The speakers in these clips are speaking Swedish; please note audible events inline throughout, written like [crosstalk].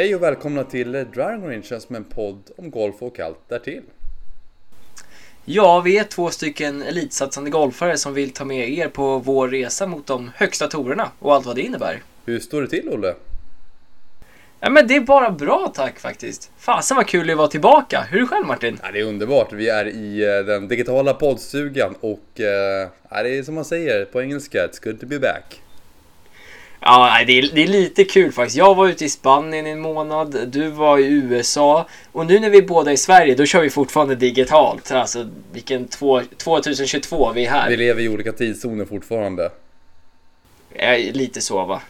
Hej och välkomna till Dragon Range som en podd om golf och allt därtill. Ja, vi är två stycken elitsatsande golfare som vill ta med er på vår resa mot de högsta torerna och allt vad det innebär. Hur står det till Olle? Ja, men det är bara bra tack faktiskt. Fasen vad kul det var tillbaka. Hur är det själv Martin? Ja, det är underbart. Vi är i eh, den digitala poddstugan och eh, ja, det är som man säger på engelska, it's good to be back. Ja, det är, det är lite kul faktiskt. Jag var ute i Spanien i en månad, du var i USA och nu när vi är båda i Sverige då kör vi fortfarande digitalt. Alltså vilken två, 2022 vi är här. Vi lever i olika tidszoner fortfarande. Ja, lite så va.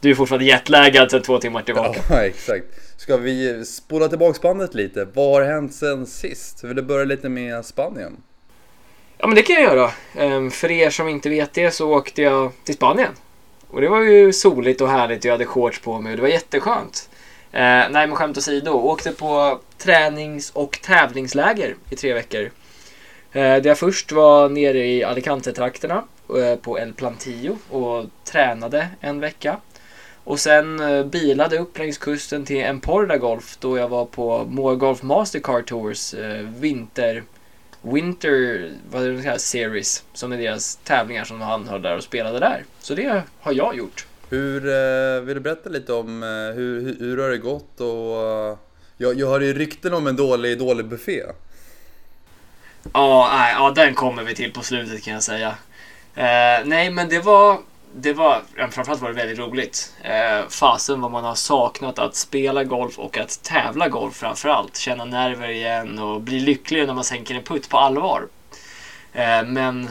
Du är fortfarande jetlaggad sedan två timmar tillbaka. Ja, [laughs] exakt. Ska vi spola tillbaka bandet lite? Vad har hänt sen sist? Vill du börja lite med Spanien? Ja, men det kan jag göra. Ehm, för er som inte vet det så åkte jag till Spanien. Och det var ju soligt och härligt. Jag hade shorts på mig och det var jätteskönt. Eh, nej, men skämt åsido. Åkte på tränings och tävlingsläger i tre veckor. Eh, där jag först var nere i Alicante-trakterna eh, på El Plantillo och tränade en vecka. Och sen eh, bilade upp längs kusten till Emporda Golf då jag var på Moa Golf Mastercard Tours eh, vinter Winter vad är det kallas, Series som är deras tävlingar som han höll där och spelade där. Så det har jag gjort. Hur, eh, vill du berätta lite om eh, hur, hur, hur har det gått och eh, jag, jag har ju rykten om en dålig, dålig buffé. Ja, nej, ja, den kommer vi till på slutet kan jag säga. Eh, nej, men det var, det var, framförallt var det väldigt roligt. Eh, fasen vad man har saknat att spela golf och att tävla golf framförallt. Känna nerver igen och bli lycklig när man sänker en putt på allvar. Eh, men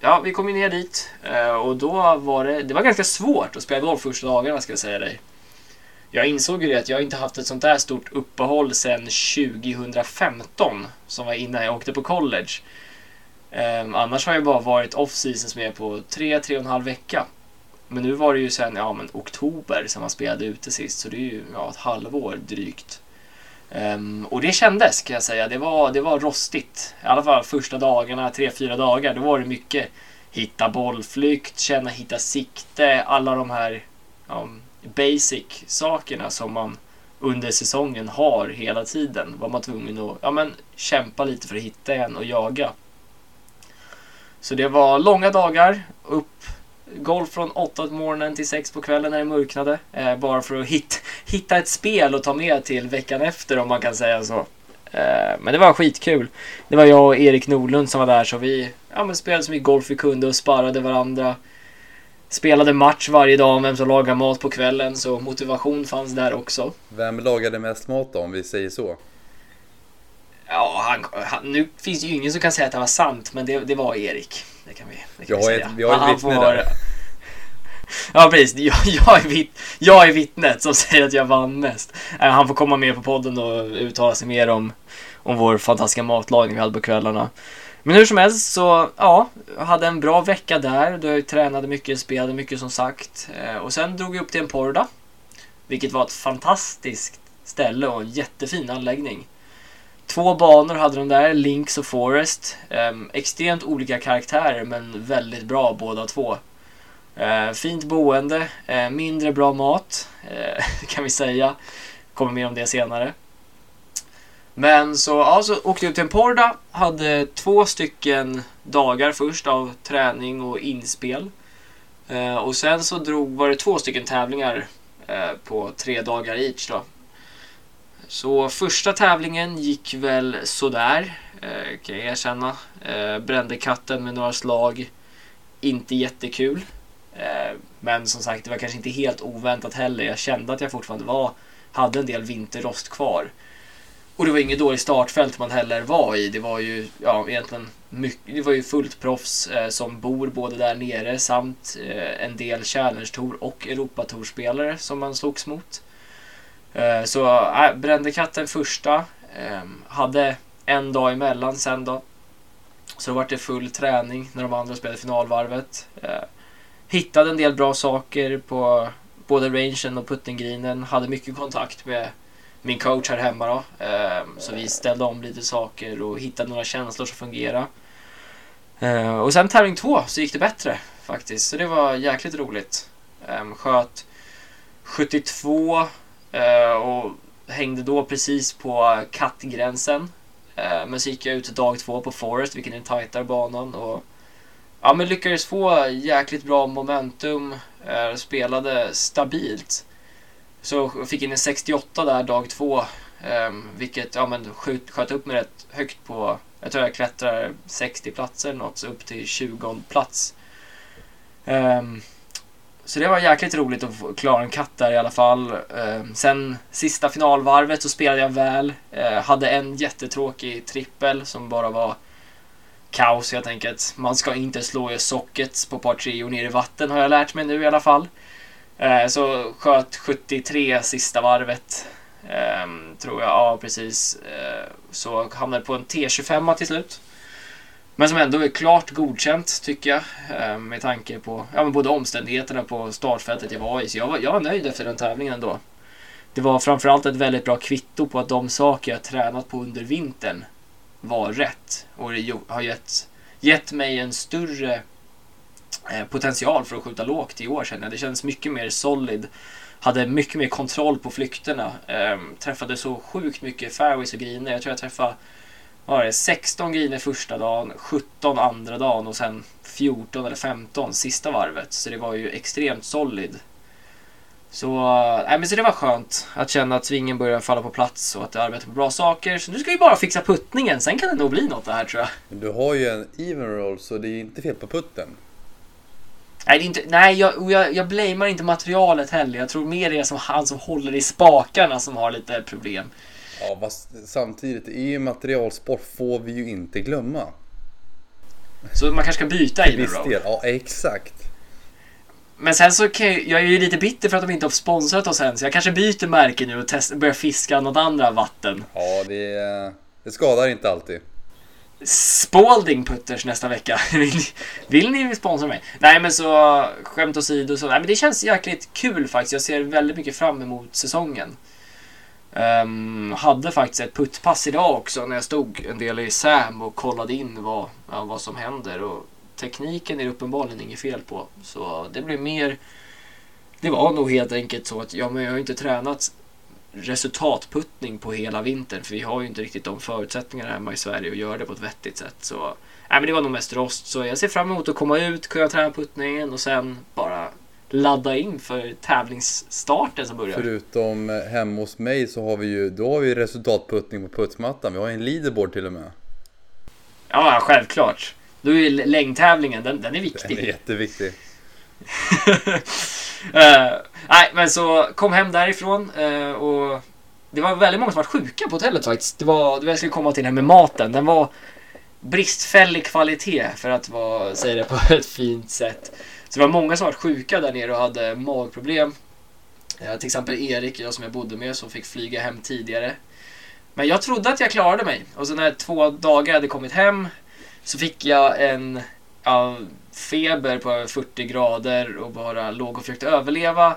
ja, vi kom ju ner dit eh, och då var det, det var ganska svårt att spela golf första dagarna ska jag säga dig. Jag insåg ju det att jag inte haft ett sånt där stort uppehåll sedan 2015 som var innan jag åkte på college. Um, annars har jag bara varit off-season som är på tre, tre och en halv vecka. Men nu var det ju sen ja, men oktober som man spelade ute sist, så det är ju ja, ett halvår drygt. Um, och det kändes kan jag säga. Det var, det var rostigt. I alla fall första dagarna, tre, fyra dagar. Då var det mycket hitta bollflykt, känna hitta sikte, alla de här ja, basic sakerna som man under säsongen har hela tiden. Var man tvungen att ja, men, kämpa lite för att hitta en och jaga. Så det var långa dagar, upp golf från 8 på morgonen till 6 på kvällen när det mörknade. Eh, bara för att hit, hitta ett spel och ta med till veckan efter om man kan säga så. Eh, men det var skitkul. Det var jag och Erik Nordlund som var där så vi ja, men spelade så mycket golf vi kunde och sparade varandra. Spelade match varje dag om vem som lagar mat på kvällen så motivation fanns där också. Vem lagade mest mat då om vi säger så? Ja, han, han, nu finns det ju ingen som kan säga att det var sant, men det, det var Erik. Det kan vi, det kan vi, säga. Ett, vi har ett vittne där. [laughs] Ja, precis. Jag, jag, är vitt, jag är vittnet som [laughs] säger att jag vann mest. Äh, han får komma med på podden och uttala sig mer om, om vår fantastiska matlagning vi hade på kvällarna. Men hur som helst så, ja, hade en bra vecka där. Jag tränade mycket, spelade mycket som sagt. Eh, och sen drog jag upp till Emporda. Vilket var ett fantastiskt ställe och en jättefin anläggning. Två banor hade de där, Links och Forest. Um, ehm, extremt olika karaktärer men väldigt bra båda två. Uh, fint boende, uh, mindre bra mat uh, [laughs] kan vi säga. Kommer mer om det senare. Men så, ja, så åkte jag upp till Emporda, hade två stycken dagar först av träning och inspel. och sen så drog, var det två stycken tävlingar eh, på tre dagar each då. Så första tävlingen gick väl sådär, eh, kan jag erkänna. Eh, brände katten med några slag. Inte jättekul. Eh, men som sagt, det var kanske inte helt oväntat heller. Jag kände att jag fortfarande var, hade en del vinterrost kvar. Och det var inget dåligt startfält man heller var i. Det var ju ja, egentligen mycket, det var ju fullt proffs eh, som bor både där nere samt eh, en del Challenge Tour och Europatourspelare som man slogs mot. Eh, så äh, brände katten första. Ehm, hade en dag emellan sen då. Så då var det full träning när de andra spelade finalvarvet. Eh, hittade en del bra saker på både rangen och puttinggrinen. Hade mycket kontakt med min coach här hemma då. Ehm, så vi ställde om lite saker och hittade några känslor som fungerade. Och sen tävling två så gick det bättre faktiskt. Så det var jäkligt roligt. Ehm, sköt 72 Eh, och hängde då precis på kattgränsen. Eh, men så gick jag ut dag två på Forest, vilken är den tajtare banan. Och, ja, men lyckades få jäkligt bra momentum. Eh, spelade stabilt. Så fick in en 68 där dag två. Eh, vilket ja, men sköt, sköt upp mig rätt högt på, jag tror jag klättrar 60 platser något, så upp till 20 plats. Um, så det var jäkligt roligt att få klara en katt där i alla fall. Eh, sen sista finalvarvet så spelade jag väl. Eh, hade en jättetråkig trippel som bara var kaos helt enkelt. Man ska inte slå i sockets på par treor ner i vatten har jag lärt mig nu i alla fall. Eh, så sköt 73 sista varvet. Tror jag, ja precis. Så hamnade på en T25 till slut. Men som ändå är klart godkänt tycker jag. Eh, med tanke på ja, men både omständigheterna på startfältet jag var i. Så jag var, jag var nöjd efter den tävlingen ändå. Det var framförallt ett väldigt bra kvitto på att de saker jag tränat på under vintern var rätt. Och det har gett, gett mig en större eh, potential för att skjuta lågt i år känner jag. Det känns mycket mer solid. Hade mycket mer kontroll på flykterna. Ehm, träffade så sjukt mycket fairways och greener. Jag tror jag träffade var det 16 griner första dagen, 17 andra dagen och sen 14 eller 15 sista varvet. Så det var ju extremt solid. Så, äh, men så det var skönt att känna att svingen börjar falla på plats och att jag arbetar på bra saker. Så nu ska vi bara fixa puttningen, sen kan det nog bli något det här tror jag. Du har ju en even roll så det är inte fel på putten. Nej, det är inte, nej jag, jag, jag blamear inte materialet heller. Jag tror mer det är som han som håller i spakarna som har lite problem. Ja, fast samtidigt, i materialsport får vi ju inte glömma. Så man kanske ska byta i Viss del, ja exakt. Men sen så kan jag, jag är ju lite bitter för att de inte har sponsrat oss än, så jag kanske byter märke nu och test, börjar fiska något andra vatten. Ja, det, det skadar inte alltid. Spalding Putters nästa vecka. [laughs] vill, vill ni sponsra mig? Nej men så skämt åsido så, nej men det känns jäkligt kul faktiskt. Jag ser väldigt mycket fram emot säsongen. Um, hade faktiskt ett puttpass idag också när jag stod en del i SAM och kollade in vad, ja, vad som händer. Och tekniken är det uppenbarligen inget fel på. Så det blev mer... Det var nog helt enkelt så att ja, men jag har inte tränat resultatputtning på hela vintern för vi har ju inte riktigt de förutsättningarna hemma i Sverige att göra det på ett vettigt sätt. Så nej, men det var nog mest rost. Så jag ser fram emot att komma ut, kunna träna puttningen och sen bara ladda in för tävlingsstarten som börjar. Förutom eh, hemma hos mig så har vi ju, då har vi resultatputtning på putsmattan. Vi har en leaderboard till och med. Ja, självklart. Då är längdtävlingen, den, den är viktig. Den är jätteviktig. uh, [laughs] nej, men så kom hem därifrån uh, och det var väldigt många som var sjuka på hotellet faktiskt. Det var, det jag skulle komma till det här med maten. Den var bristfällig kvalitet för att vara, säga det på [laughs] ett fint sätt. Så det var många som var sjuka där nere och hade magproblem. Eh, till exempel Erik, jag som jag bodde med, som fick flyga hem tidigare. Men jag trodde att jag klarade mig. Och så när två dagar hade kommit hem så fick jag en ja, feber på över 40 grader och bara låg och försökte överleva.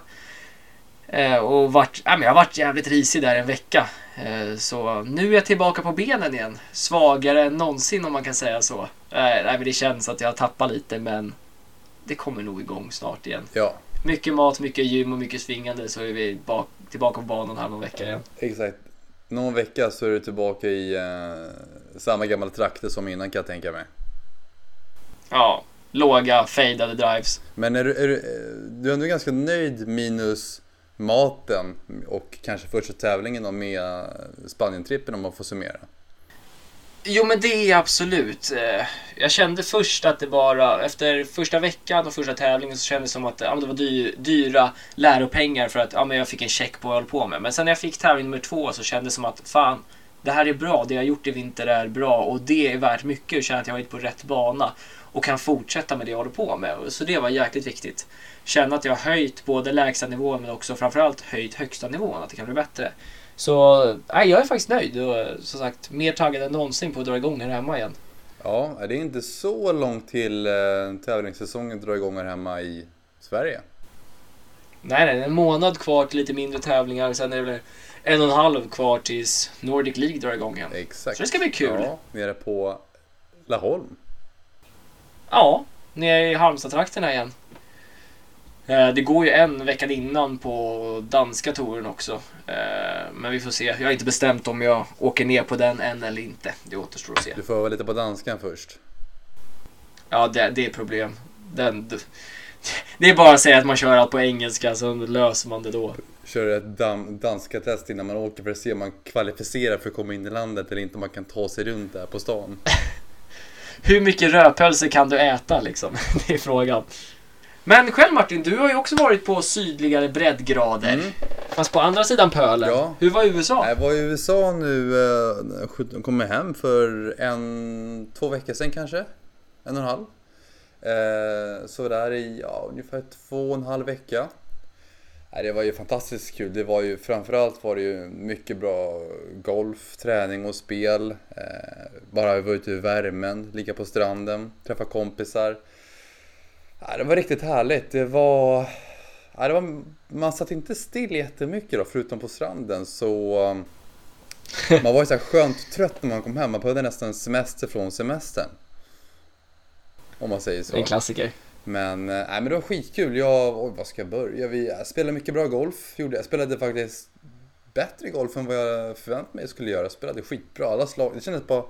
Eh, och vart, ja, men jag varit jävligt risig där en vecka. Eh, så nu är jag tillbaka på benen igen. Svagare än någonsin om man kan säga så. Eh, nej, men det känns att jag har tappat lite men det kommer nog igång snart igen. Ja. Mycket mat, mycket gym och mycket svingande så är vi bak, tillbaka på banan här någon vecka igen. Exakt. Någon vecka så är du tillbaka i eh, samma gamla trakter som innan kan jag tänka mig. Ja, låga fejdade drives. Men är du, är du, du är ändå ganska nöjd minus maten och kanske första tävlingen med Spanien-trippen om man får summera? Jo men det är absolut. Eh, jag kände först att det bara, efter första veckan och första tävlingen så kändes det som att ja, det var dyra läropengar för att ja, men jag fick en check på vad jag höll på med. Men sen när jag fick tävling nummer två så kändes det som att fan, det här är bra, det jag gjort i vinter är bra och det är värt mycket Jag känner att jag varit på rätt bana och kan fortsätta med det jag håller på med. Så det var jäkligt viktigt. Känna att jag har höjt både lägsta nivån men också framförallt höjt högsta nivån, att det kan bli bättre. Så nej, jag är faktiskt nöjd och som sagt mer taggad än någonsin på att dra igång här hemma igen. Ja, det är inte så långt till eh, tävlingssäsongen drar igång här hemma i Sverige. Nej, nej, en månad kvar till lite mindre tävlingar. Sen är det väl en och en halv kvar tills Nordic League drar igång igen. Exakt. Så det ska bli kul. Ja, nere på Laholm. Ja, nere i Halmstad-trakterna igen. Eh, Det går ju en veckan innan på danska touren också. Eh, Men vi får se. Jag har inte bestämt om jag åker ner på den än eller inte. Det återstår att se. Du får vara lite på danskan först. Ja, det, det är problem. Den, det är bara att säga att man kör allt på engelska så löser man det då. Kör ett dam- danska test innan man åker för att se om man kvalificerar för att komma in i landet eller inte. Om man kan ta sig runt där på stan. [laughs] Hur mycket rödpölse kan du äta liksom? [laughs] Det är frågan. Men själv Martin, du har ju också varit på sydligare breddgrader. Mm. Fast på andra sidan pölen. Ja. Hur var USA? Jag var i USA nu, eh, sjut- kom jag hem för en, två veckor sedan kanske. En och en halv. Eh, så där i ja, ungefär två och en halv vecka. Det var ju fantastiskt kul. Det var ju framförallt var det ju mycket bra golf, träning och spel. Eh, bara vara ute i värmen, ligga på stranden, träffa kompisar. Nej, det var riktigt härligt. Det var... Nej, det var man satt inte still jättemycket då, förutom på stranden. Så um, man var ju så här skönt trött när man kom hem. Man behövde nästan semester från semestern. Om man säger Det är så. en klassiker. Men, eh, nej, men det var skitkul. Jag, oj, vad ska jag börja? Vi spelade mycket bra golf. Gjorde, jag spelade faktiskt bättre golf än vad jag förväntade mig skulle göra. Jag spelade skitbra. Alla slag. Det kändes bara...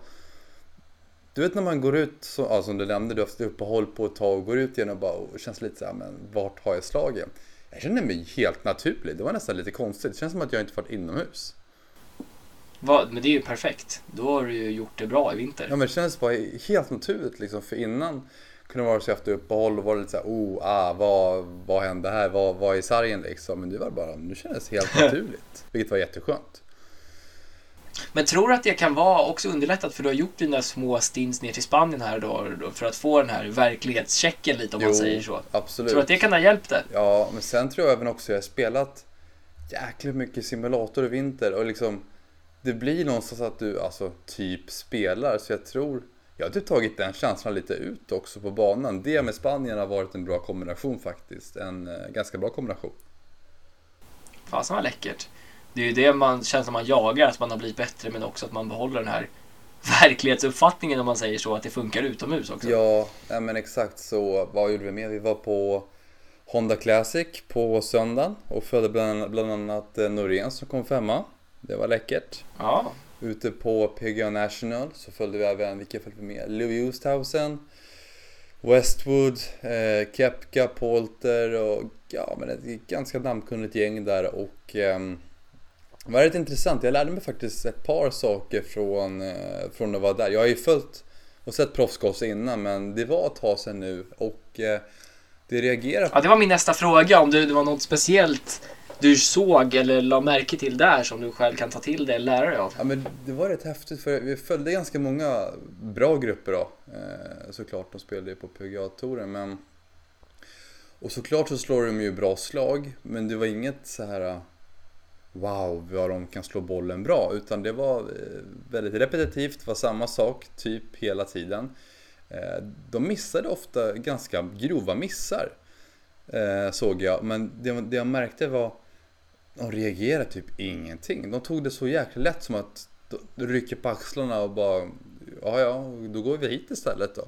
Du vet när man går ut, så, ja, som du nämnde, du har haft uppehåll på ett tag och går ut igen och bara och känns lite så här, men vart har jag slagen? Jag kände mig helt naturlig. Det var nästan lite konstigt. Det känns som att jag inte varit inomhus. Vad- Men det är ju perfekt. Då har du ju gjort det bra i vinter. Ja men det kändes bara helt naturligt liksom. För innan kunde det vara så efter uppehåll och var det lite såhär, oh, ah, vad, vad hände här? Vad, vad är sargen liksom? Men det var bara, nu kändes det helt [laughs] naturligt. Vilket var jätteskönt. Men tror du att det kan vara också underlättat för du har gjort dina små stints ner till Spanien här då för att få den här verklighetschecken lite om man säger så. absolut. Tror du att det kan ha hjälpt dig? Ja, men sen tror jag även också jag har spelat jäkligt mycket simulator i vinter och liksom det blir någonstans att du alltså typ spelar så jag tror jag har typ tagit den känslan lite ut också på banan. Det med Spanien har varit en bra kombination faktiskt. En eh, ganska bra kombination. Fasen vad läckert. Det är ju det man känns som man jagar, att man har blivit bättre men också att man behåller den här [laughs] verklighetsuppfattningen om man säger så, att det funkar utomhus också. Ja, ja men exakt så. Vad gjorde vi mer? Vi var på Honda Classic på söndagen och följde bland, bland annat eh, Norén som kom femma. Det var läckert. Ja, Ute på PGA National så följde vi även, vilka följde vi med? Louis Oosthuizen, Westwood, eh, Kepka, Polter och ja men ett ganska namnkunnigt gäng där och ehm, det var rätt intressant. Jag lärde mig faktiskt ett par saker från, eh, från att vara där. Jag har ju följt och sett proffsgolf innan men det var ett tag sedan nu och eh, det reagerar ja det var min nästa fråga, om det, det var något speciellt du såg eller la märke till där som du själv kan ta till dig eller lära dig av. Ja men det var rätt häftigt för vi följde ganska många bra grupper då. Eh, såklart, de spelade ju på PGA-touren men... Och såklart så slår de ju bra slag men det var inget så här Wow vad de kan slå bollen bra utan det var eh, väldigt repetitivt, det var samma sak typ hela tiden. Eh, de missade ofta ganska grova missar eh, såg jag men det, det jag märkte var de reagerade typ ingenting. De tog det så jäkla lätt som att de rycker på axlarna och bara ja, ja, då går vi hit istället då.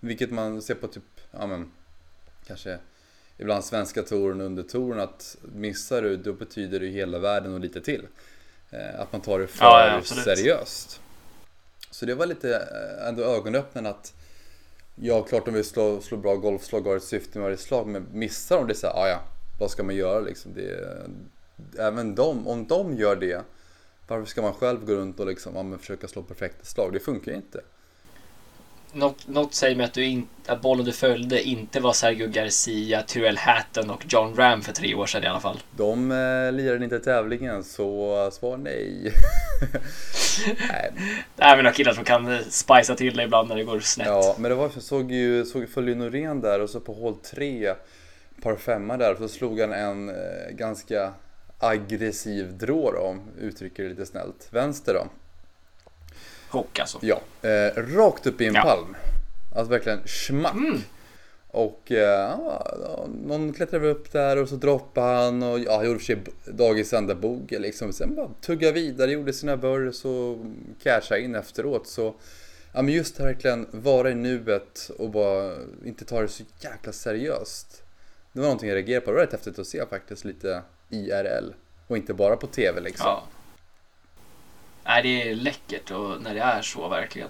Vilket man ser på typ, ja men kanske ibland svenska touren under touren att missar du då betyder det hela världen och lite till. Eh, Att man tar det för Ja, ja, seriöst. Så det var lite eh, ändå ögonöppnande att Ja, klart de vill slå, slå bra golfslag har ett syfte med varje slag men missar de det så här, ah, ja, vad ska man göra liksom? Det, även de, om de gör det, varför ska man själv gå runt och liksom, ja, försöka slå perfekta slag? Det funkar ju inte. Något, något säger mig att, du in, att bollen du följde inte var Sergio Garcia, Tyrell Hatton och John Ram för tre år sedan i alla fall. De eh, lirade inte tävlingen, så svar nej. [laughs] nej. Det är några killar som kan eh, spicea till det ibland när det går snett. Ja, men det var, jag såg ju, såg, följde ju Norén där och så på hål 3, par femma där, så slog han en eh, ganska aggressiv drå då, uttrycker det lite snällt. Vänster då. Hock alltså. Ja, eh, rakt upp i en Ja. palm. Alltså verkligen schmack. Mm. Och eh, någon klättrade upp där och så droppade han och ja, han gjorde för sig dagis enda bogey liksom. Sen bara tugga vidare, gjorde sina burrs och cashade in efteråt. Så ja, men just verkligen vara i nuet och bara inte ta det så jäkla seriöst. Det var någonting jag reagerade på. Det var rätt häftigt att se faktiskt lite IRL. Och inte bara på TV liksom. Ja. Nej, det är läckert och när det är så verkligen.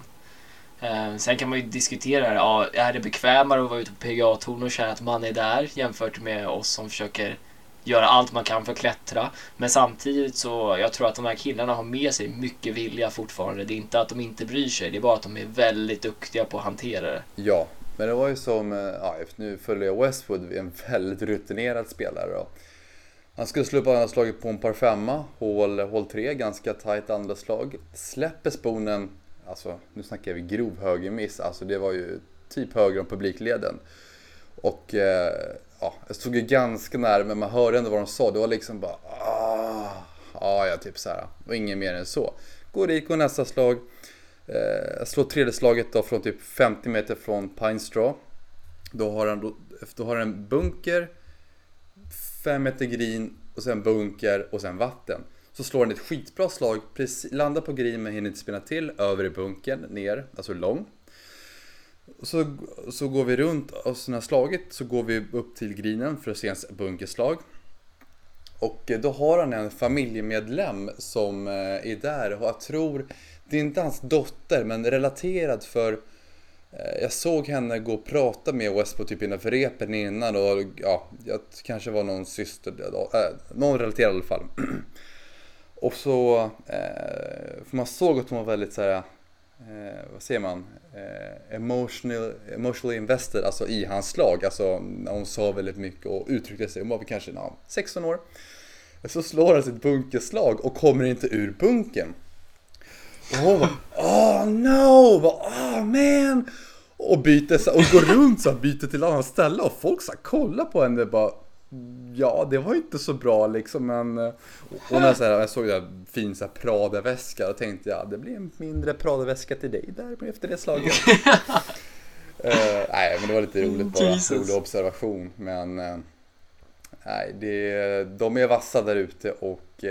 Eh, sen kan man ju diskutera ja, är det bekvämare att vara ute på PGA-touren och känna att man är där jämfört med oss som försöker göra allt man kan för att klättra. Men samtidigt så, jag tror att de här killarna har med sig mycket vilja fortfarande. Det är inte att de inte bryr sig, det är bara att de är väldigt duktiga på att hantera det. Ja, men det var ju som, eh, ja, nu följer jag Westwood, en väldigt rutinerad spelare då. Han skulle slå upp andra slaget på en par femma, hål, hål 3, ganska tight andra slag. Släpper sponen, alltså nu snackar vi grov högermiss, alltså det var ju typ höger om publikleden. Och eh, ja, jag stod ju ganska nära men man hörde ändå vad de sa. Det var liksom bara ah, ah ja, typ så här. Och inget mer än så. Går dit, går nästa slag. Eh, slår tredje slaget då från typ 50 meter från Pine Straw. Då har han, då, då har han en bunker, Fem meter green och sen bunker och sen vatten. Så slår han ett skitbra slag, precis, landar på green men hinner inte spinna till, över i bunkern, ner, alltså lång. Så, så går vi runt och så har slagit så går vi upp till grinen för att se hans bunkerslag. Och eh, då har han en familjemedlem som eh, är där och jag tror, det är inte hans dotter men relaterad för Eh, jag såg henne gå och prata med Westbrook typ innanför repen innan och ja, jag kanske var någon syster, äh, någon relaterad i alla fall. [clears throat] och så, eh, för man såg att hon var väldigt så här eh, vad säger man, eh, emotional, emotionally invested alltså i hans slag. Alltså hon sa väldigt mycket och uttryckte sig, hon var väl kanske ja, 16 år. Så slår han sitt bunkerslag och kommer inte ur bunkern. Och hon bara, oh no, oh man. Och byter och går runt så byter till annat ställe och folk så kollar på henne bara Ja, det var inte så bra liksom men och eh, när så här, jag såg en fin så här Prada-väska och tänkte jag det blir en mindre Prada-väska till dig där efter det slaget. uh, [laughs] nej, men det var lite roligt bara. Jesus. Rolig observation. Men uh, nej, det, de är vassa där ute och uh,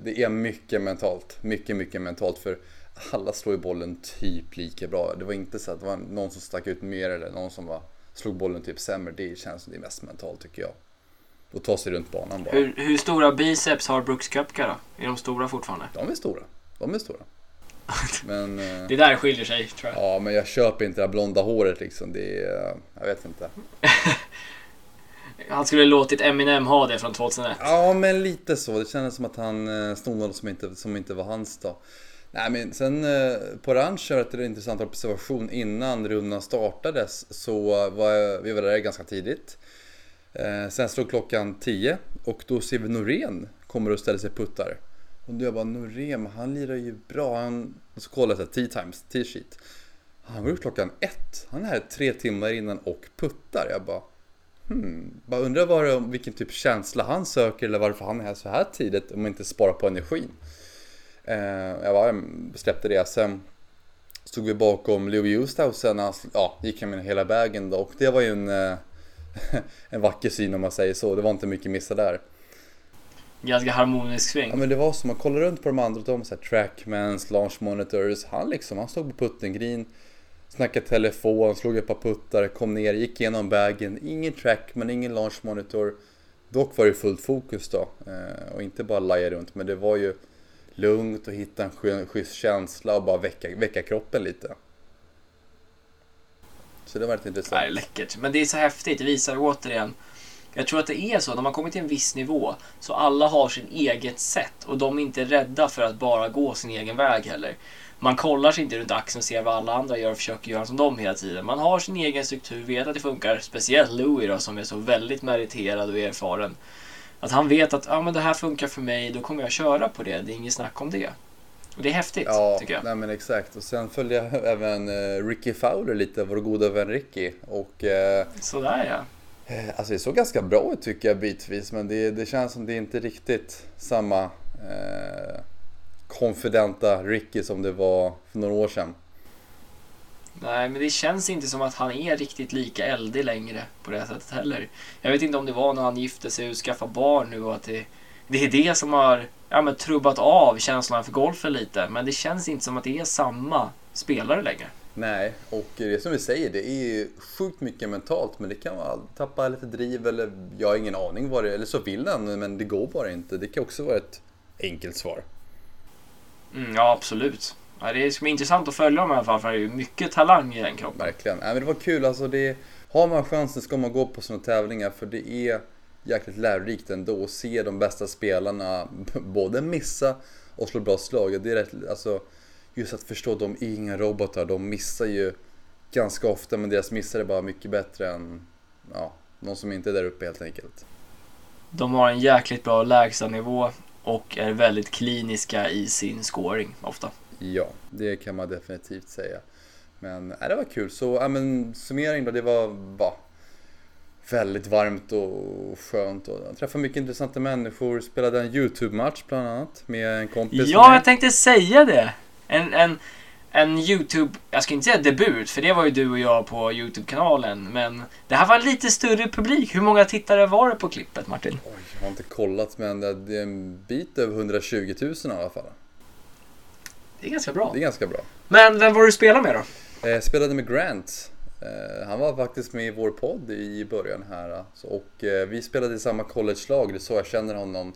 det är mycket mentalt. Mycket, mycket mentalt för alla slår ju bollen typ lika bra. Det var inte så att det var någon som stack ut mer eller någon som var, slog bollen typ sämre. Det känns som det är mest mentalt tycker jag och ta sig runt banan bara. Hur, hur stora biceps har Brooks Koepka då? Är de stora fortfarande? De är stora. De är stora. [laughs] Men, eh, det där skiljer sig tror jag. Ja, men jag köper inte det här blonda håret liksom. Det är, jag vet inte. [laughs] han skulle låtit Eminem ha det från 2001. Ja, men lite så. Det kändes som att han eh, snodde något som inte, som inte var hans då. Nej, men sen eh, på Ranch ett intressant observation. Innan rundan startades så var vi var där ganska tidigt. Eh, sen slår klockan 10 och då ser vi Norén kommer och ställer sig puttar. Och då jag bara Norén, han lirar ju bra. Han, och så kollar jag 10 times, 10 sheet. Han går ute klockan 1. Han är här tre timmar innan och puttar. Jag bara hmm, bara undrar vad vilken typ känsla han söker eller varför han är här så här tidigt om man inte sparar på energin. Eh, jag bara släppte det. Sen stod vi bakom Leo Justau och sen ja, gick han hela vägen då och det var ju en eh, [laughs] en vacker syn om man säger så. Det var inte mycket missa där. Ganska harmonisk sving. Ja men det var som, man kollade runt på de andra, de så här trackmans, launch monitors. Han liksom, han stod på putten green. Snackade telefon, slog ett par puttar, kom ner, gick igenom bagen. Ingen trackman, ingen launch monitor. Dock var det fullt fokus då. Eh, och inte bara laja runt, men det var ju lugnt och hitta en schysst känsla och bara väcka, väcka kroppen lite. Så det var lite intressant. Nej, läckert. Men det är så häftigt. Det visar återigen. Jag tror att det är så. När man kommer till en viss nivå så alla har sin eget sätt och de är inte rädda för att bara gå sin egen väg heller. Man kollar sig inte runt axeln och ser vad alla andra gör och försöker göra som dem hela tiden. Man har sin egen struktur, vet att det funkar. Speciellt Louis då som är så väldigt meriterad och erfaren. Att han vet att ah, men det här funkar för mig, då kommer jag köra på det. Det är inget snack om det. Och det är häftigt, ja, tycker jag. Nej, men exakt. Och sen följde jag [laughs] även uh, Ricky Fowler lite, vår goda vän Ricky. Och, uh, Sådär ja. Uh, alltså det såg ganska bra ut tycker jag bitvis, men det, det känns som det är inte riktigt samma uh, konfidenta Ricky som det var för några år sedan. Nej, men det känns inte som att han är riktigt lika eldig längre på det sättet heller. Jag vet inte om det var när han gifte sig och skaffade barn nu och att det, det är det som har ja, men, trubbat av känslan för golfen lite. Men det känns inte som att det är samma spelare längre. Nej, och det är som vi säger, det är sjukt mycket mentalt men det kan vara tappa lite driv eller jag har ingen aning vad det är, eller så vill den men det går bara inte. Det kan också vara ett enkelt svar. Mm, ja, absolut. Ja, det ska bli intressant att följa dem i alla fall för det är ju mycket talang i den kroppen. Verkligen. Nej, men det var kul alltså. Det, har man chansen ska man gå på sådana tävlingar för det är jäkligt lärorikt ändå att se de bästa spelarna [laughs] både missa och slå bra slag. Det är rätt, alltså, just att förstå, de är inga robotar. De missar ju ganska ofta men deras missar är bara mycket bättre än ja, någon som inte är där uppe helt enkelt. De har en jäkligt bra lägstanivå och är väldigt kliniska i sin scoring ofta. Ja, det kan man definitivt säga. Men äh, det var kul. Så ja, men, summering då, det var va, väldigt varmt och skönt. Och jag träffade mycket intressanta människor. Spelade en YouTube-match bland annat med en kompis. Ja, jag tänkte säga det. En, en, en YouTube, jag ska inte säga debut, för det var ju du och jag på YouTube-kanalen. Men det här var en lite större publik. Hur många tittare var det på klippet, Martin? Oj, jag har inte kollat, men det är en bit över 120 000 i alla fall. Det är ganska bra. Det är ganska bra. Men vem var du spelade med då? Jag spelade med Grant. Eh, han var faktiskt med i vår podd i början här. Och eh, vi spelade i samma college-lag, det är så jag känner honom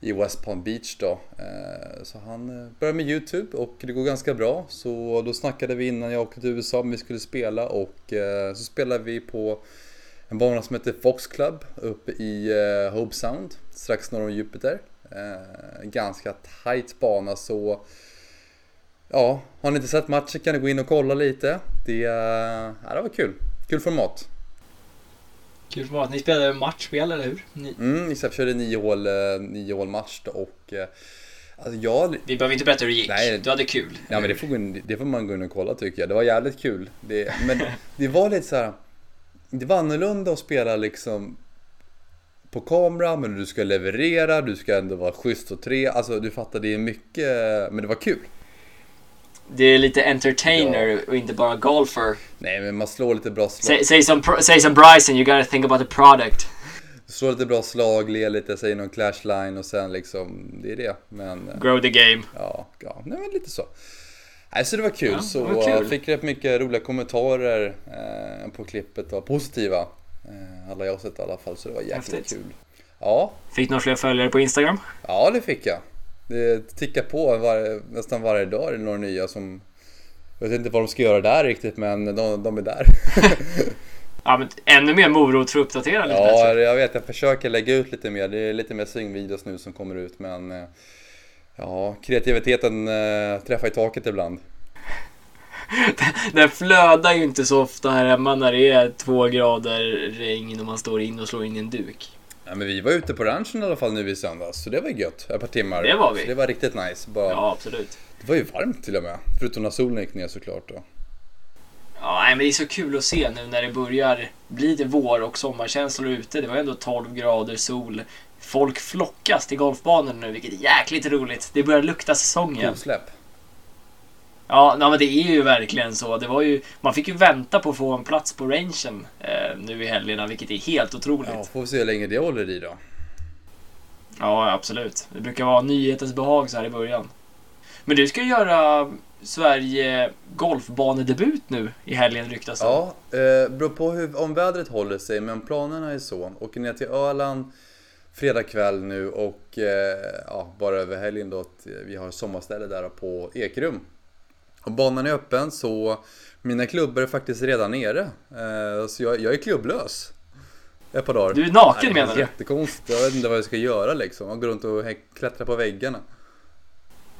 i West Palm Beach då. Eh, så han eh, började med YouTube och det går ganska bra. Så då snackade vi innan jag åkte till USA om vi skulle spela och eh, så spelade vi på en bana som heter Fox Club uppe i Hope Sound strax norr om Jupiter. Ganska tight bana så Ja, har ni inte sett matchen kan ni gå in och kolla lite. Det, ja, det var kul. Kul format. Kul format. Ni spelade matchspel, eller hur? Ni... Mm, vi körde nio hål, eh, nio hål match och eh, Alltså jag... Vi behöver inte berätta hur det gick. Nej, du hade kul. Ja, men det får, det får man gå in och kolla tycker jag. Det var jävligt kul. Det, men det var lite så här. Det var annorlunda att spela liksom på kamera, men du ska leverera, du ska ändå vara schysst och tre. Alltså du fattar, det är mycket, men det var kul. Det är lite entertainer ja. och inte bara golfer. Nej, men man slår lite bra slag. Säg, som, säg som Bryson, you gotta think about the product. Slå lite bra slag, le lite, säger någon clash line och sen liksom, det är det. Men, eh, Grow the game. Ja, ja nej, men lite så. Nej, så det var kul. Ja, så var kul. Jag fick rätt mycket roliga kommentarer eh, på klippet, och positiva. Eh, alla jag sett i alla fall, så det var jäkligt Häftigt. kul. Ja. Fick du några fler följare på Instagram? Ja, det fick jag. Det tickar på var, nästan varje dag är det några nya som... Jag vet inte vad de ska göra där riktigt men de, de är där. [laughs] ja men ännu mer morot för att uppdatera lite Ja, bättre. jag vet. Jag försöker lägga ut lite mer. Det är lite mer swingvideos nu som kommer ut men... Eh, ja, kreativiteten äh, träffar i taket ibland. [laughs] Den flödar ju inte så ofta här hemma när det är två grader regn och man står in och slår in en duk. Ja, men vi var ute på ranchen i alla fall nu i söndags, så det var gött. Ett par timmar. Det var vi. Så det var riktigt nice. Bara... Ja, absolut. Det var ju varmt till och med, förutom när solen gick ner såklart. Då. Ja, men det är så kul att se nu när det börjar bli det vår och sommarkänslor ute. Det var ändå 12 grader sol. Folk flockas till golfbanan nu, vilket är jäkligt roligt. Det börjar lukta säsong igen. Kosläpp. Ja, nej, men det är ju verkligen så. Det var ju, man fick ju vänta på att få en plats på rangen eh, nu i helgerna, vilket är helt otroligt. Ja, får vi se hur länge det håller i då. Ja, absolut. Det brukar vara nyhetens behag så här i början. Men du ska göra Sverige golfbanedebut nu i helgen ryktas det Ja, eh, beror på hur, om vädret håller sig, men planerna är så. Åker ner till Öland fredag kväll nu och eh, ja, bara över helgen då att vi har sommarställe där på Ekerum och banan är öppen så mina klubbor är faktiskt redan nere. Eh, så jag, jag är klubblös. Ett par dagar. Du är naken menar du? Jättekonstigt. Jag vet inte vad jag ska göra liksom. Jag går runt och klättrar på väggarna.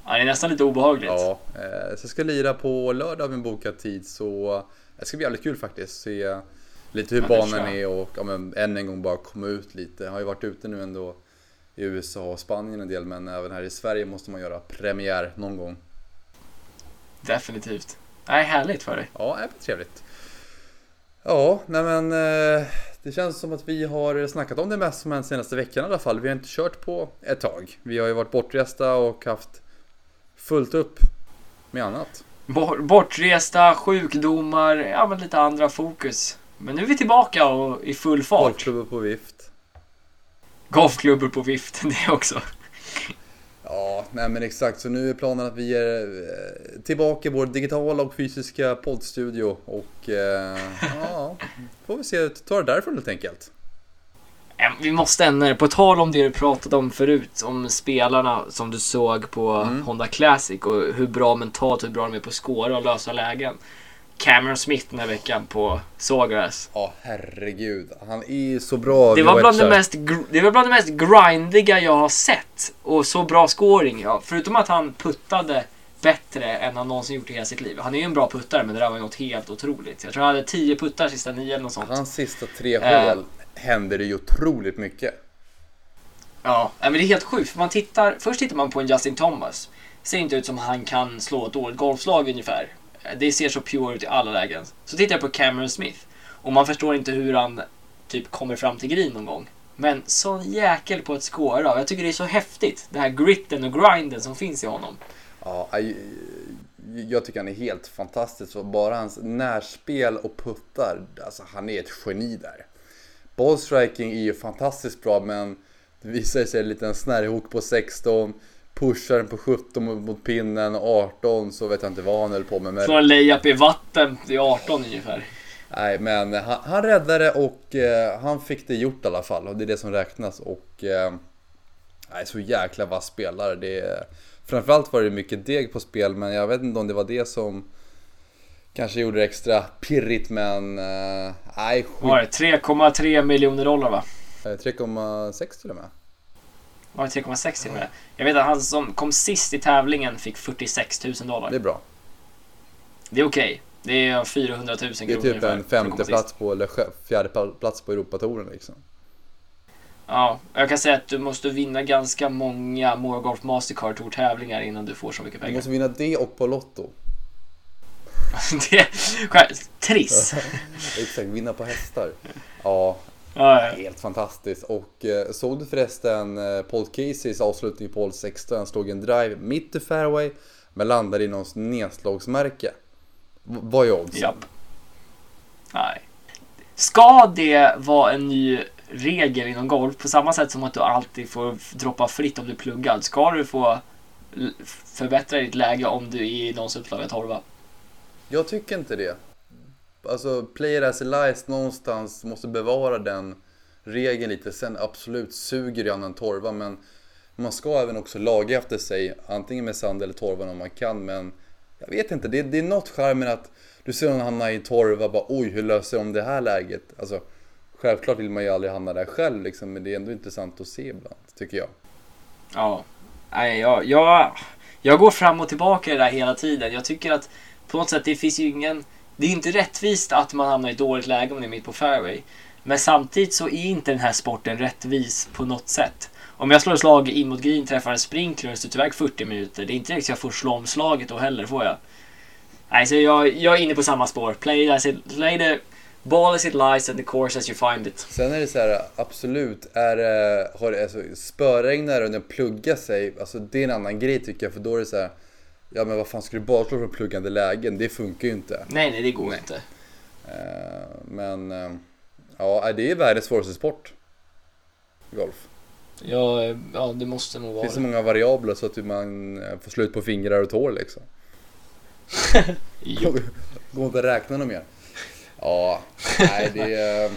Ja, det är nästan lite obehagligt. Ja, eh, så jag ska lira på lördag av en bokad tid så det ska bli jävligt kul faktiskt. Se lite hur ja, banan är och ja, men, än en gång bara komma ut lite. Jag har ju varit ute nu ändå i USA och Spanien en del men även här i Sverige måste man göra premiär någon gång. Definitivt. Nej, härligt för dig. Ja, det är trevligt. Ja, nej men eh, det känns som att vi har snackat om det mest som hänt senaste veckan i alla fall. Vi har inte kört på ett tag. Vi har ju varit bortresta och haft fullt upp med annat. Bortresta, sjukdomar, ja men lite andra fokus. Men nu är vi tillbaka och i full fart. Golfklubbor på vift. Golfklubbor på vift, [laughs] det också. Ja, nej men exakt. Så nu är planen att vi är eh, tillbaka i vår digitala och fysiska poddstudio. Och eh, [laughs] ja, får vi se, ta det därifrån helt enkelt. Vi måste ändå, på tal om det du pratade om förut, om spelarna som du såg på Mm. Honda Classic och hur bra mentalt, hur bra de är på att skåra och lösa lägen. Cameron Smith den här veckan på Sawgrass. Ja, herregud. Han är så bra. Det var, bland det, mest, det var bland det mest grindiga jag har sett. Och så bra scoring. Ja. Förutom att han puttade bättre än han någonsin gjort i hela sitt liv. Han är ju en bra puttare, men det där var ju något helt otroligt. Jag tror han hade 10 puttar sista nio eller något sånt. Hans sista tre Eh. hål händer det ju otroligt mycket. Ja, men det är helt sjukt. För man tittar, först tittar man på en Justin Thomas. Ser inte ut som han kan slå ett dåligt golfslag ungefär. Det ser så pure ut i alla lägen. Så tittar jag på Cameron Smith. Och man förstår inte hur han typ kommer fram till green någon gång. Men sån jäkel på ett skåra. Jag tycker det är så häftigt. Den här gritten och grinden som finns i honom. Ja, jag tycker han är helt fantastisk. Och bara hans närspel och puttar, alltså han är ett geni där. Ballstriking är ju fantastiskt bra men det visar sig en liten snärjhook på 16, pushar den på 17 mot, mot pinnen, 18 så vet jag inte vad han höll på med. Men, Slår en layup i vatten i 18 ungefär. nej, men han, han räddade och eh, han fick det gjort i alla fall och det är det som räknas. Och eh, nej, så jäkla vass spelare. Det, framförallt var det mycket deg på spel men jag vet inte om det var det som kanske gjorde det extra pirrigt men eh, nej, Vad var skit. det? 3,3 miljoner dollar va? Eh, 3,6 till och med. Var det 3,6 till och med? Jag vet att han som kom sist i tävlingen fick 46 000 dollar. Det är bra. Det är okej. Det är 400 000 Det kronor är typ ungefär en att komma femte sist. plats på, eller sj- fjärde pla- plats på Europatouren liksom. Ja, jag kan säga att du måste vinna ganska många Morgolf Mastercard Tour tävlingar innan du får så mycket Du pengar. måste vinna det och på Lotto. [laughs] det är triss. [laughs] Exakt, vinna på hästar. Ja, Ja, ja. helt fantastiskt. Och eh, såg du förresten eh, Paul Caseys avslutning på hål 16? Han slog en drive mitt i fairway men landade i någons nedslagsmärke. V- vad är oddsen? Japp. Nej. Ska det vara en ny regel inom golf på samma sätt som att du alltid får droppa fritt om du är pluggad? Ska du få förbättra ditt läge om du är i någons uppslaget torva? Jag tycker inte det. Alltså, player as a lies någonstans måste bevara den regeln lite. Sen absolut suger ju en torva men man ska även också laga efter sig. Antingen med sand eller torvan om man kan men jag vet inte. Det, det är något charmen att du ser någon hamna i torva bara oj hur löser de det här läget? Alltså självklart vill man ju aldrig hamna där själv liksom men det är ändå intressant att se ibland tycker jag. Ja. Nej, jag, jag, jag går fram och tillbaka i det där hela tiden. Jag tycker att på något sätt det finns ju ingen... Det är inte rättvist att man hamnar i ett dåligt läge om man är mitt på fairway. Men samtidigt så är inte den här sporten rättvis på något sätt. Om jag slår ett slag in mot green, träffar en sprinkler och står iväg 40 minuter. Det är inte riktigt så jag får slå om slaget då heller, får jag. Nej, så jag, jag är inne på samma spår. Play, as it, play the ball as it lies and the course as you find it. Sen är det så här, absolut, är det, har det, alltså, spöregnar och den pluggar sig, alltså det är en annan grej tycker jag, för då är det så här, ja men vad fan ska du bara slå från pluggande lägen? Det funkar ju inte. Nej, nej, det går inte. Eh, men, eh, ja, det är världens svåraste sport. Golf. Ja, ja, det måste nog Det vara finns så många variabler så att man eh, får slut på fingrar och tår liksom. [laughs] Jo. [laughs] Går inte att räkna något mer. Ja, nej det.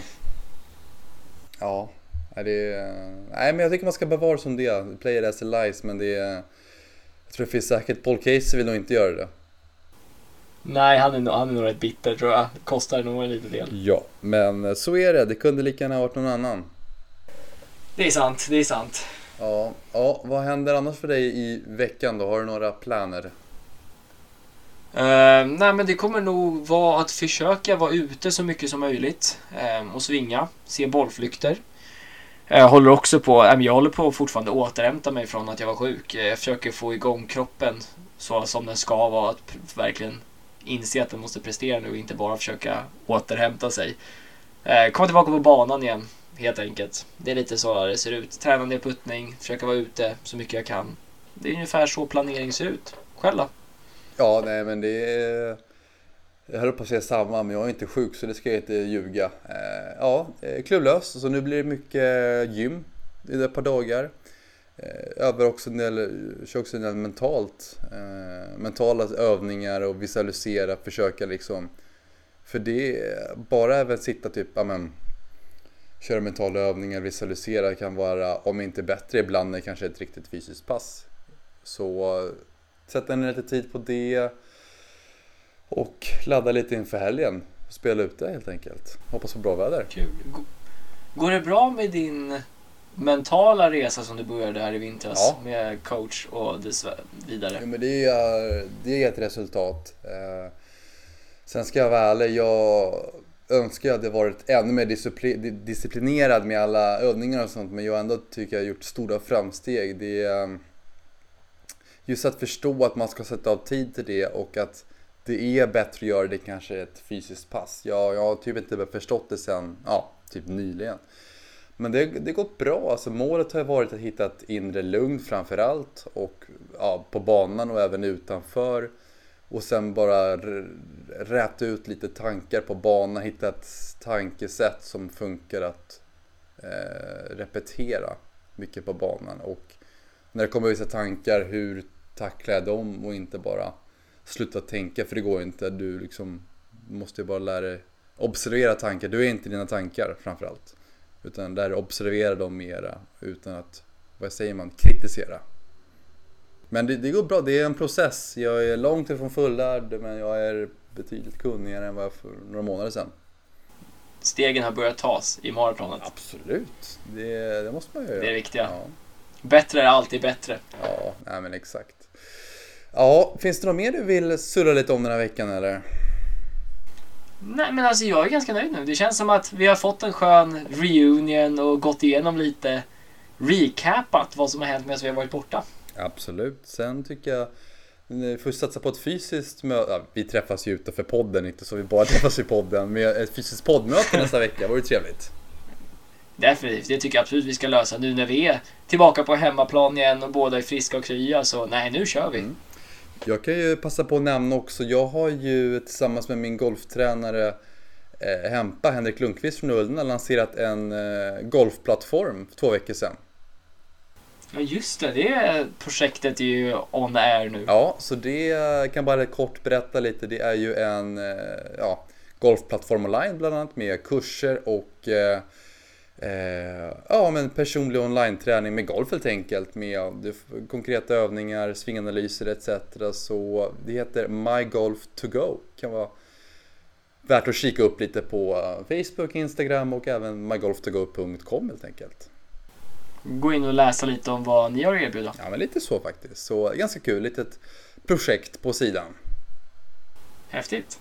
Ja, nej, det. Nej men jag tycker man ska bevara som det. Play it as a lies men det är... Jag tror det finns säkert, Paul Casey vill nog inte göra det. Nej, han är, nog- han är nog rätt bitter tror jag. Kostar nog en liten del. Ja, men så är det. Det kunde lika gärna ha varit någon annan. Det är sant, det är sant. Ja, ja, vad händer annars för dig i veckan då? Har du några planer? Uh, nej, men det kommer nog vara att försöka vara ute så mycket som möjligt eh, och svinga, se bollflykter. Jag håller också på, eh, jag håller på att fortfarande återhämta mig från att jag var sjuk. Eh, jag försöker få igång kroppen så som den ska vara. Att verkligen inse att den måste prestera nu och inte bara försöka återhämta sig. Komma tillbaka på banan igen, helt enkelt. Det är lite så det ser ut. Träna ner puttning, försöka vara ute så mycket jag kan. Det är ungefär så planering ser ut. Själv då? Ja, nej men det är... Jag höll på att säga samma, men jag är inte sjuk så det ska jag inte ljuga. Eh, ja, eh, klubblös, så nu blir det mycket gym i ett par dagar. Eh, övar också en del, kör också en del mentalt. Eh, mentala övningar och visualisera, försöka liksom. För det, bara även sitta typ, ja men köra mentala övningar, visualisera kan vara, om inte bättre ibland, det kanske är ett riktigt fysiskt pass. Så sätta ner lite tid på det och ladda lite inför helgen. Spela ut det helt enkelt. Hoppas på bra väder. Kul. Går det bra med din mentala resa som du började här i vintras Ja. med coach och vidare? Ja, men det är, det är ett resultat. Eh, sen ska jag vara ärlig, jag önskar jag hade varit ännu mer discipli- disciplinerad med alla övningar och sånt men jag ändå tycker jag har gjort stora framsteg. Det är eh, just att förstå att man ska sätta av tid till det och att det är bättre att göra det kanske ett fysiskt pass. Jag, jag har typ inte förstått det sen, ja, typ nyligen. Men det, det har gått bra. Alltså målet har varit att hitta ett inre lugn framför allt. Och ja, på banan och även utanför. Och sen bara räta ut lite tankar på banan. Hitta ett tankesätt som funkar att eh, repetera mycket på banan. Och när det kommer vissa tankar, hur tacklar jag dem? Och inte bara sluta tänka, för det går inte. Du liksom måste ju bara lära dig observera tankar. Du är inte dina tankar framförallt. Utan där observera dem mera utan att, vad säger man, kritisera. Men det, det går bra, det är en process. Jag är långt ifrån fullärd men jag är betydligt kunnigare än vad jag för några månader sedan. Stegen har börjat tas i maratonet. Absolut, det, det måste man ju göra. Det är det viktiga. Ja, Bättre är alltid bättre. ja nej men exakt. Ja, finns det något mer du vill surra lite om den här veckan eller? Nej men alltså jag är ganska nöjd nu. Det känns som att vi har fått en skön reunion och gått igenom lite recapat vad som har hänt medan vi har varit borta. Absolut. Sen tycker jag ni får satsa på ett fysiskt möte. Ja, vi träffas ju utanför podden, inte så vi bara [laughs] träffas i podden. Men ett fysiskt poddmöte nästa vecka vore trevligt. Definitivt, det tycker jag absolut vi ska lösa nu när vi är tillbaka på hemmaplan igen och båda är friska och krya. Så nej, nu kör vi. Mm. Jag kan ju passa på att nämna också, jag har ju tillsammans med min golftränare eh, Hempa, Henrik Lundqvist från Ullna, lanserat en eh, golfplattform för två veckor sedan. Ja just det, det projektet är ju on air nu. Ja, så det eh, kan bara kort berätta lite. Det är ju en eh, ja, golfplattform online bland annat med kurser och eh, eh, ja, men personlig online-träning med golf helt enkelt. Med ja, konkreta övningar, svinganalyser etc. Så det heter My Golf To Go. Kan vara värt att kika upp lite på eh, Facebook, Instagram och även mygolftogo.com helt enkelt. Gå in och läsa lite om vad ni har att erbjuda. Ja, men lite så faktiskt. Så ganska kul, litet projekt på sidan. Häftigt.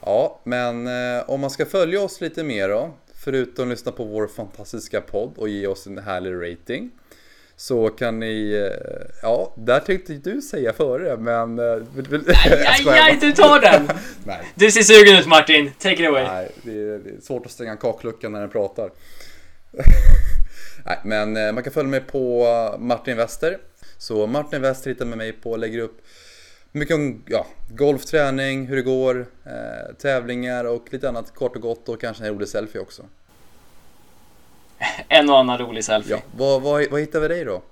Ja, men eh, om man ska följa oss lite mer då, förutom att lyssna på vår fantastiska podd och ge oss en härlig rating. Så kan ni, eh, ja, där tyckte du säga före, men... eh, vill- vill- Aj, [laughs] du tar den! [laughs] Nej, Du ser sugen ut Martin, take it away. nej det, är, det är svårt att stänga kakluckan när den pratar. [laughs] nej, men eh, man kan följa mig på eh, Martin Wester. Så Martin Wester hittar med mig på, lägger upp mycket om ja, golfträning, hur det går, eh, tävlingar och lite annat kort och gott och kanske en rolig selfie också. En och annan rolig selfie. Ja, vad, vad, vad hittar vi dig då?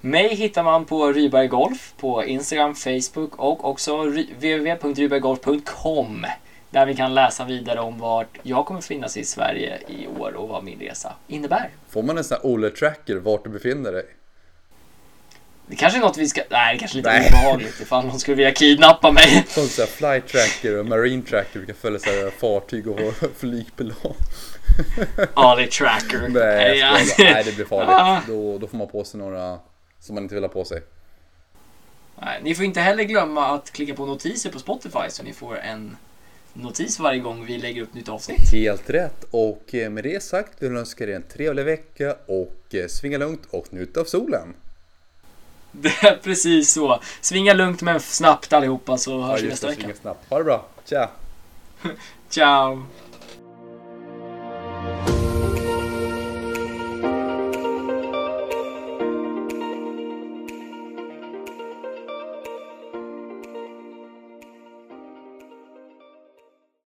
Mig hittar man på Ryberg Golf på Instagram, Facebook och också ry- www.ryberggolf.com där vi kan läsa vidare om vart jag kommer finnas i Sverige i år och vad min resa innebär. Får man en sån här Ole-tracker vart du befinner dig? Det kanske är något vi ska... Nej, det kanske är lite Nej. obehagligt ifall någon skulle vilja kidnappa mig. Sånt så här flight tracker och marine tracker, vi kan följa så här fartyg och [laughs] flygplan. Ali Tracker. Nej, jag ja. bara. Nej, det blir farligt. Ah. Då, då får man på sig några som man inte vill ha på sig. Nej, Ni får inte heller glömma att klicka på notiser på Spotify så ni får en notis varje gång vi lägger upp nytt avsnitt. Helt rätt. Och eh, med det sagt vill jag önska er en trevlig vecka och eh, svinga lugnt och njut av solen. Det är precis så. Svinga lugnt men snabbt allihopa så hörs vi just nästa vecka. snabbt. Ha det bra. Tja! [laughs] Ciao!